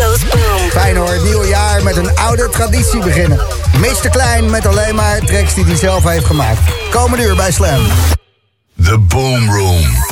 Boom. Fijn hoor, het nieuwe jaar met een oude traditie beginnen. Mr. Klein met alleen maar tracks die hij zelf heeft gemaakt. Komende uur bij Slam. The Boom Room.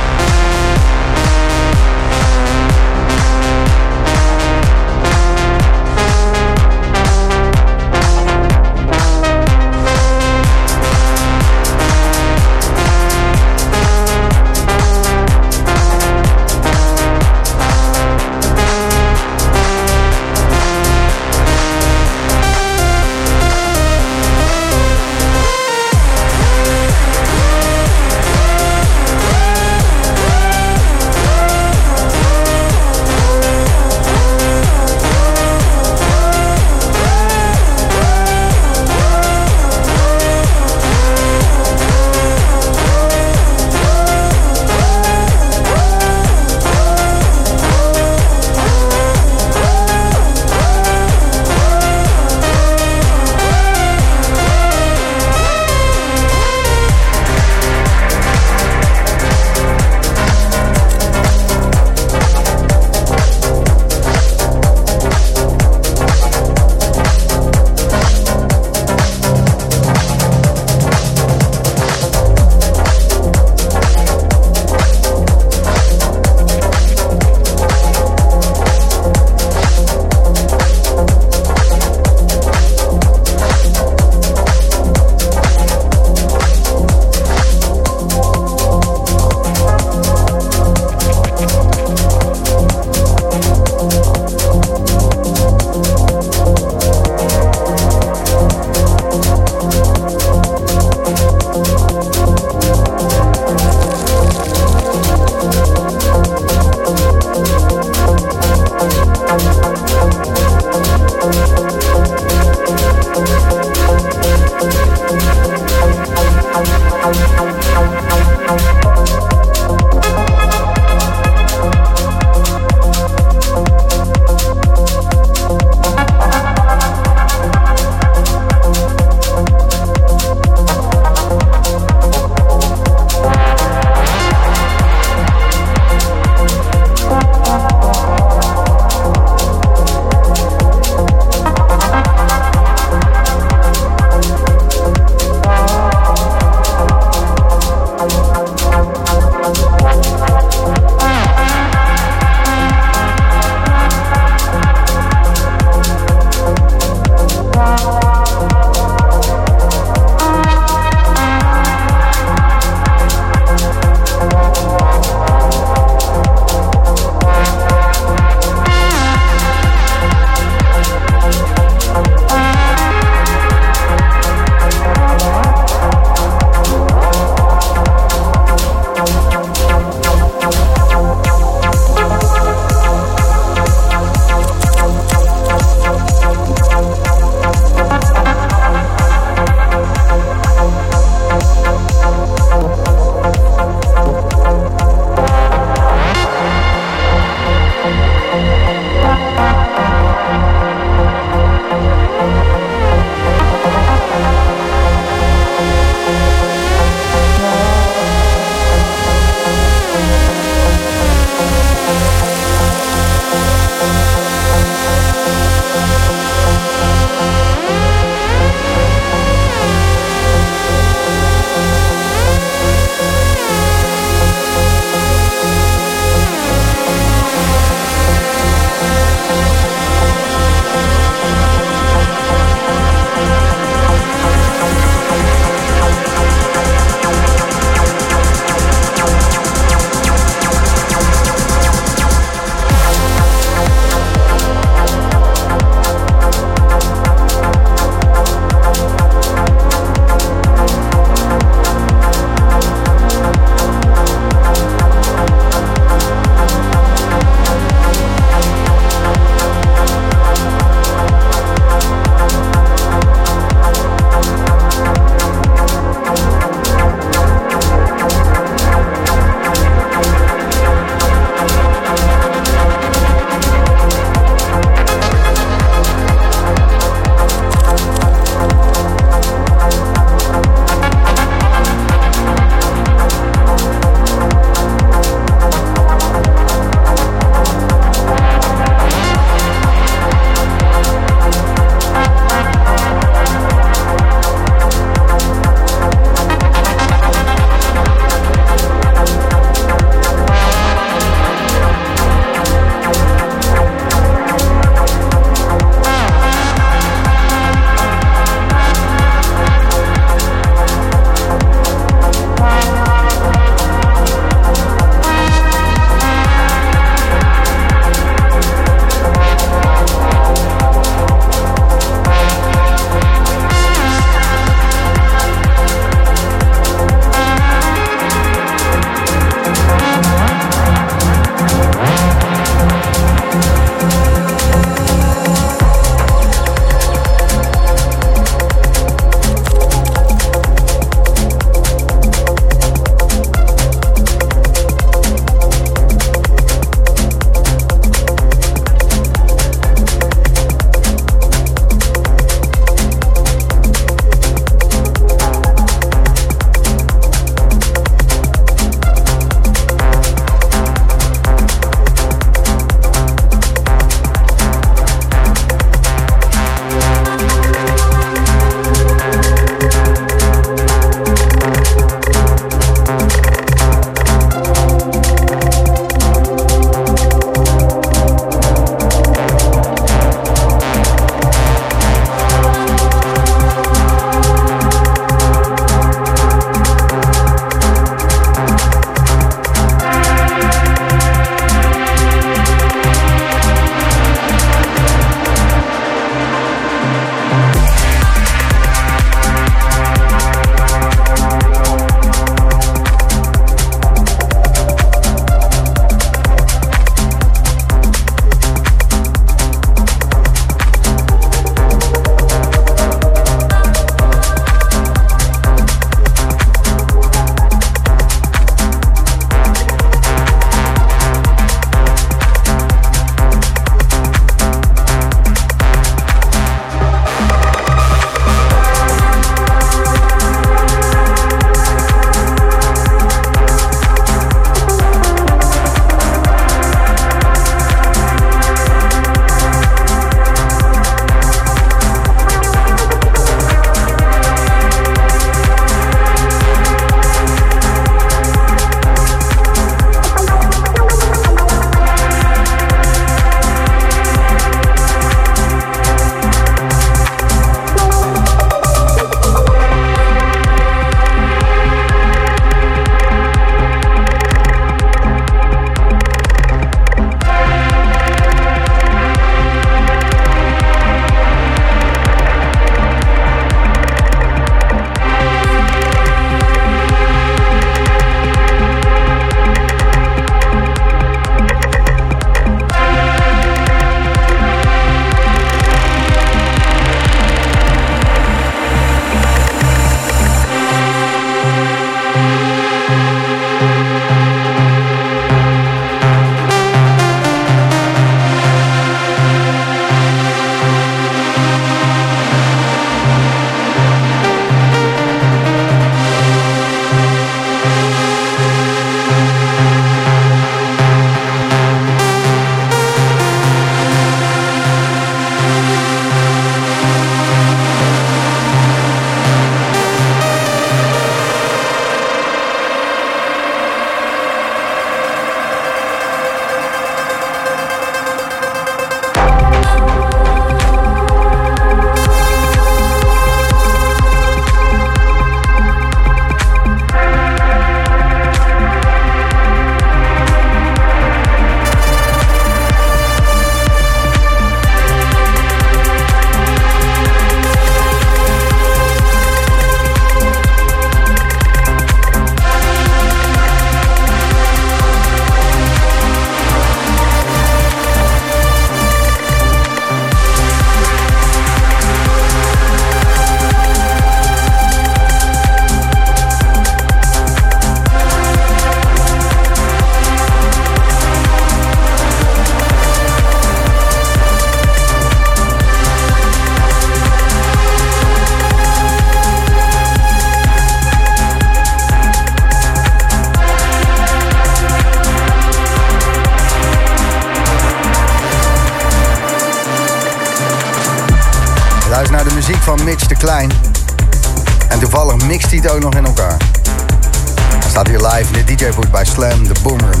Slam, de Boomroom.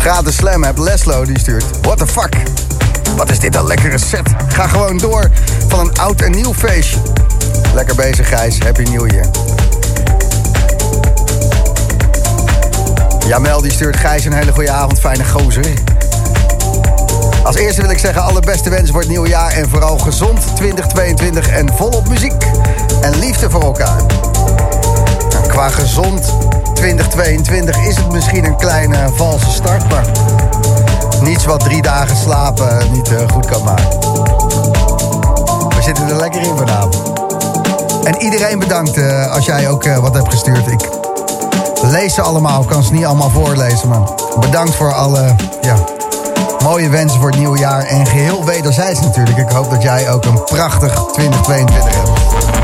Gratis Slam heb Leslo die stuurt. What the fuck? Wat is dit een lekkere set. Ga gewoon door van een oud en nieuw feestje. Lekker bezig Gijs, Happy New Year. Jamel die stuurt Gijs een hele goede avond, fijne gozer. Als eerste wil ik zeggen alle beste wensen voor het nieuwe jaar en vooral gezond 2022 en volop muziek en liefde voor elkaar. Nou, qua gezond 2022 is het misschien een kleine valse start, maar niets wat drie dagen slapen niet uh, goed kan maken. We zitten er lekker in vanavond. En iedereen bedankt uh, als jij ook uh, wat hebt gestuurd. Ik lees ze allemaal, kan ze niet allemaal voorlezen, maar bedankt voor alle ja, mooie wensen voor het nieuwe jaar. En geheel wederzijds natuurlijk. Ik hoop dat jij ook een prachtig 2022 hebt.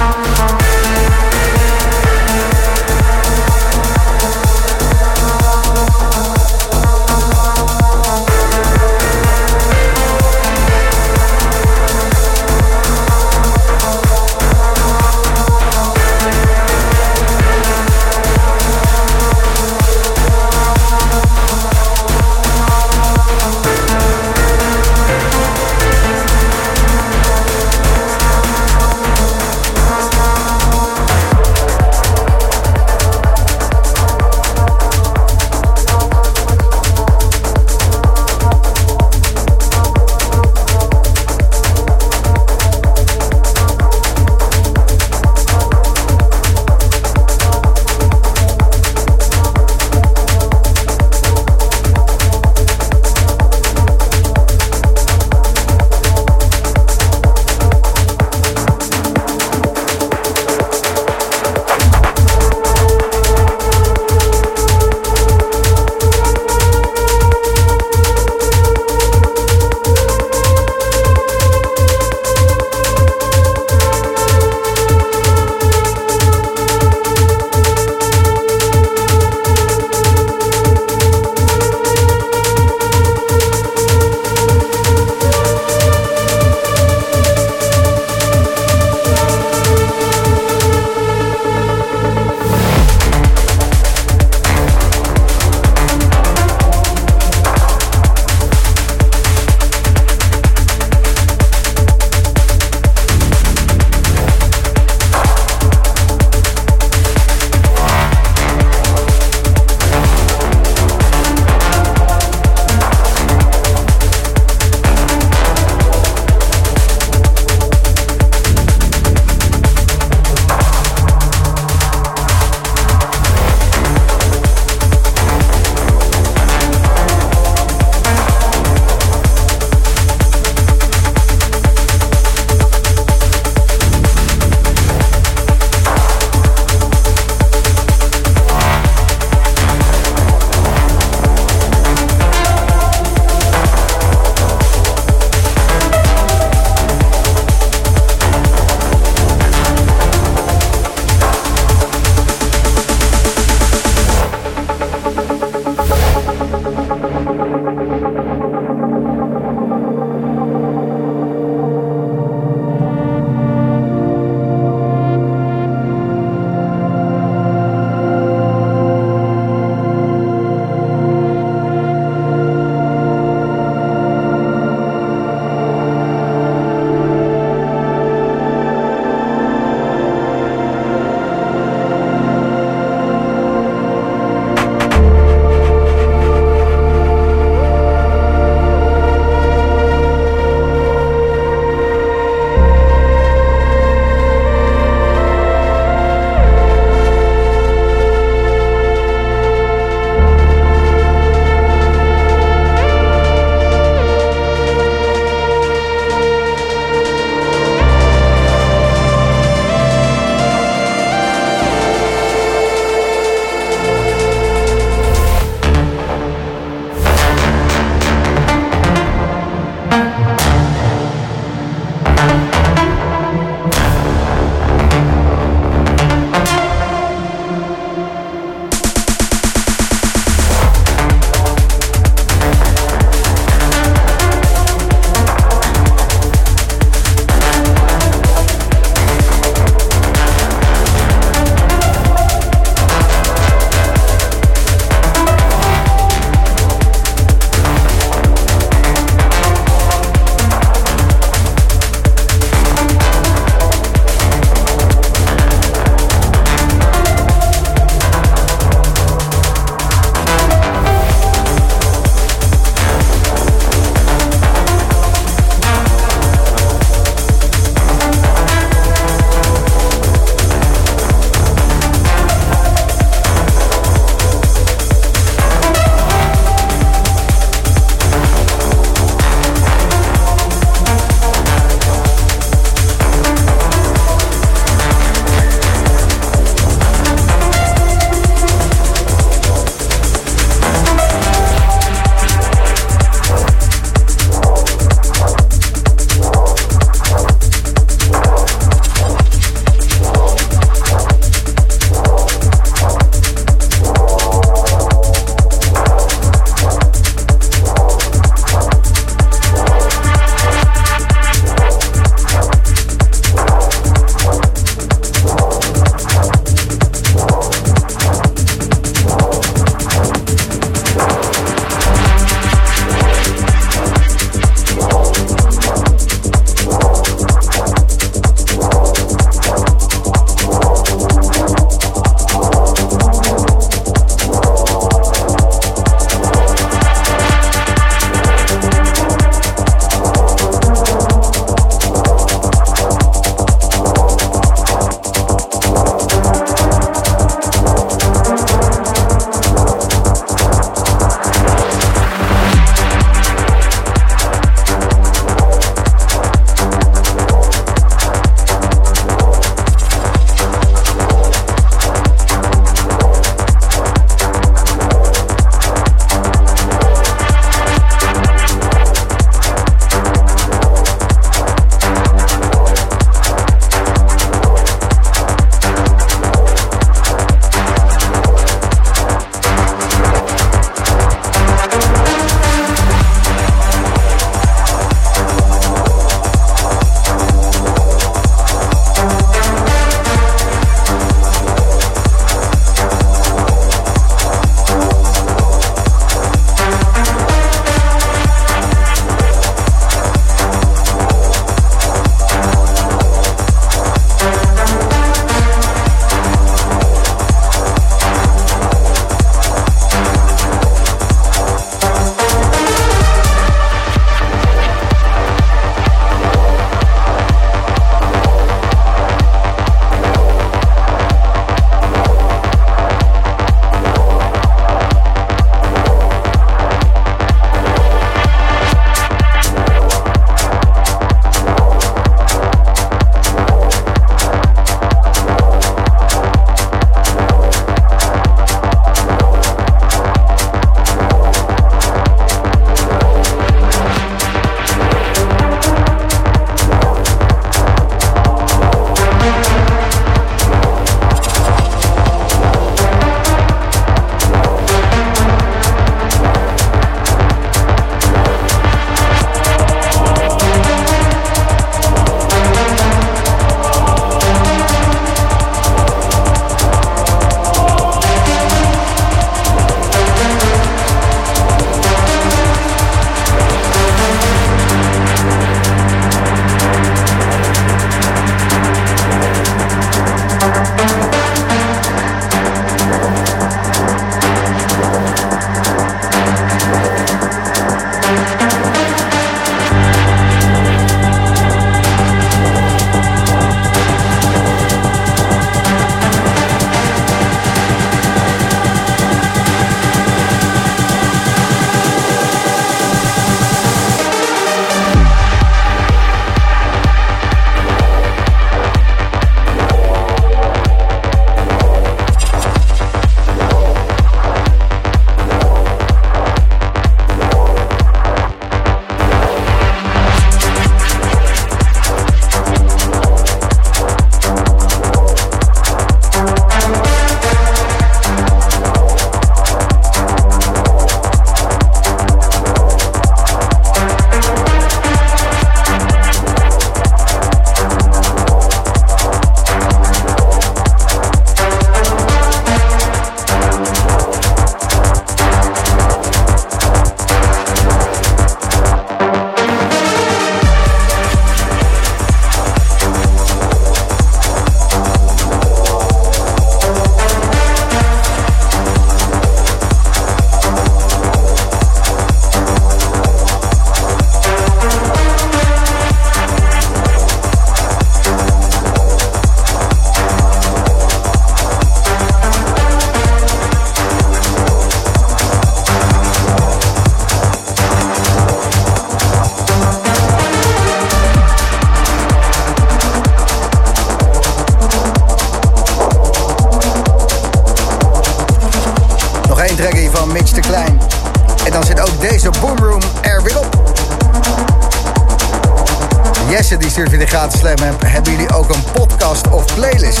Jesse die stuurt weer de gratis slam. Hebben jullie ook een podcast of playlist?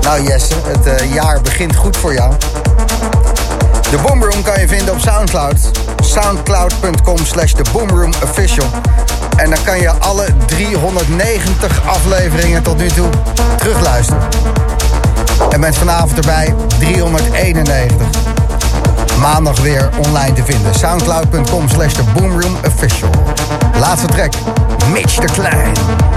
Nou Jesse, het eh, jaar begint goed voor jou. De Boomroom kan je vinden op Soundcloud. Soundcloud.com slash de Boomroom Official. En dan kan je alle 390 afleveringen tot nu toe terugluisteren. En bent vanavond erbij 391. Maandag weer online te vinden. Soundcloud.com slash de Boomroom Official. Laatste track. Mitch de Klein.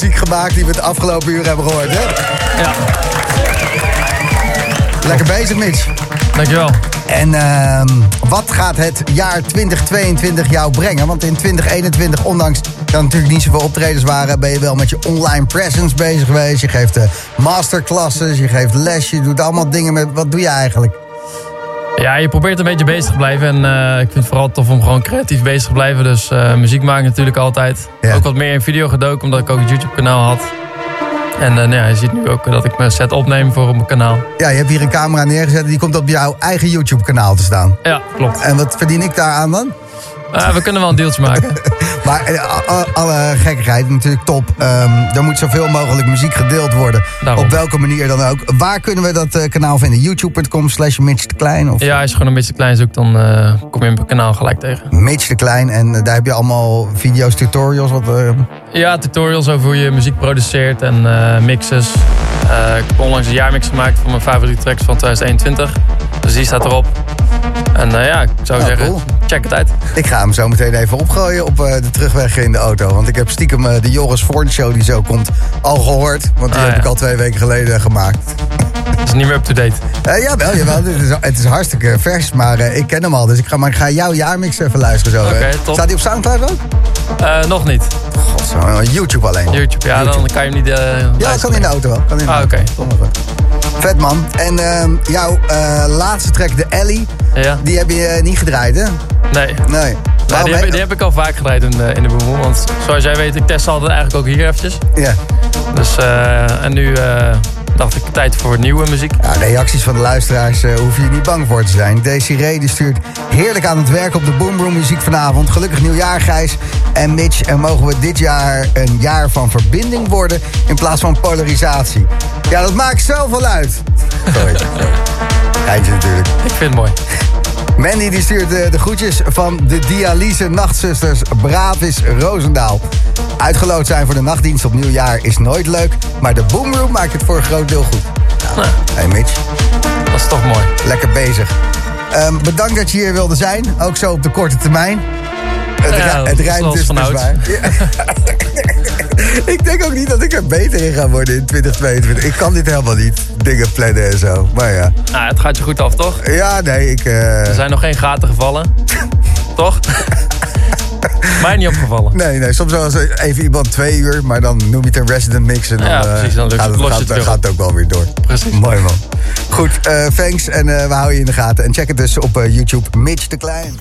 Muziek gemaakt die we het afgelopen uur hebben gehoord, hè? Ja, Lekker bezig, Mitch. dankjewel. En ehm, wat gaat het jaar 2022 jou brengen? Want in 2021, ondanks dat er natuurlijk niet zoveel optredens waren... ben je wel met je online presence bezig geweest. Je geeft eh, masterclasses, je geeft les, je doet allemaal dingen met... Wat doe je eigenlijk? Ja, je probeert een beetje bezig te blijven en eh, ik vind het vooral tof om gewoon creatief bezig te blijven. Dus eh, muziek maken natuurlijk altijd. Ja. Ook wat meer in video gedoken, omdat ik ook een YouTube kanaal had. En eh, nou ja, je ziet nu ook dat ik mijn set opneem voor op mijn kanaal. Ja, je hebt hier een camera neergezet... en die komt op jouw eigen YouTube-kanaal te staan. Ja, klopt. En wat verdien ik daar aan dan? We kunnen wel een deeltje maken. Maar eh, alle gekkigheid, natuurlijk top. Ehm, er moet zoveel mogelijk muziek gedeeld worden. Daarom. Op welke manier dan ook. Waar kunnen we dat eh, kanaal vinden? YouTube.com slash Mitch de Klein? Of Ja, als je gewoon een beetje klein zoekt, dan eh, kom je mijn kanaal gelijk tegen. Mitch de Klein. En daar heb je allemaal video's, tutorials. Wat, Ja, tutorials over hoe je muziek produceert en mixes. Ik heb onlangs een jaarmix gemaakt van mijn favoriete tracks van 2021. Dus die staat erop. En ja, ik zou Ja, zeggen, cool. Check het uit. ik ga hem zo meteen even opgooien op eh, de terugweg in de auto. Want ik heb stiekem eh, de Joris Voorn show die zo komt al gehoord. Want die Ah, heb ja. ik al twee weken geleden gemaakt. Het is niet meer up-to-date. Eh, jawel, jawel. het, is, het is hartstikke vers, maar ik ken hem al. Dus ik ga, maar ik ga jouw jaarmix even luisteren zo. Oké, top. Staat hij op Soundcloud ook? Nog niet. Godzo, YouTube alleen. YouTube, ja, dan kan je hem niet uh, Ja, kan in de auto wel. Kan in de Ah, auto. oké. Vet man. En ehm, jouw eh, laatste track, de Ellie, Ja, die heb je eh, niet gedraaid, hè? nee. Nee. Ja, die, he- heb, die heb ik al vaak gedraaid in de, in de boemoe. Want zoals jij weet, ik test altijd eigenlijk ook hier eventjes. Ja. Dus, eh, en nu eh, dacht ik tijd voor nieuwe muziek. Ja, reacties van de luisteraars eh hoef je niet bang voor te zijn. Desiree die stuurt heerlijk aan het werk op de Boomroom muziek vanavond. Gelukkig nieuwjaar, Gijs en Mitch. En mogen we dit jaar een jaar van verbinding worden in plaats van polarisatie. Ja, dat maakt zoveel uit. Sorry. Geintje natuurlijk. Ik vind het mooi. Mandy die stuurt de, de groetjes van de dialyse nachtzusters Bravis Roosendaal. Uitgeloot zijn voor de nachtdienst op nieuwjaar is nooit leuk, maar de Boomroom maakt het voor een groot deel goed. Nou, Hey Mitch, dat is toch mooi. lekker bezig. Ehm, bedankt dat je hier wilde zijn, ook zo op de korte termijn. Het, Ja, het rijmt zoals dus vanouds. ik denk ook niet dat ik er beter in ga worden in 2022. Ik kan dit helemaal niet, dingen plannen en zo. Maar ja, Nou, het gaat je goed af, toch? ja nee, ik... eh, Er zijn nog geen gaten gevallen. toch? Mij niet opgevallen. Nee, nee, soms wel eens even iemand twee uur, maar dan noem je het een resident mix en dan, Ja, eh, precies, dan gaat, het- gaat, gaat ook wel weer door. Precies. Mooi man. Goed, eh, thanks en we houden je in de gaten. En check het dus op YouTube Mitch de Klein.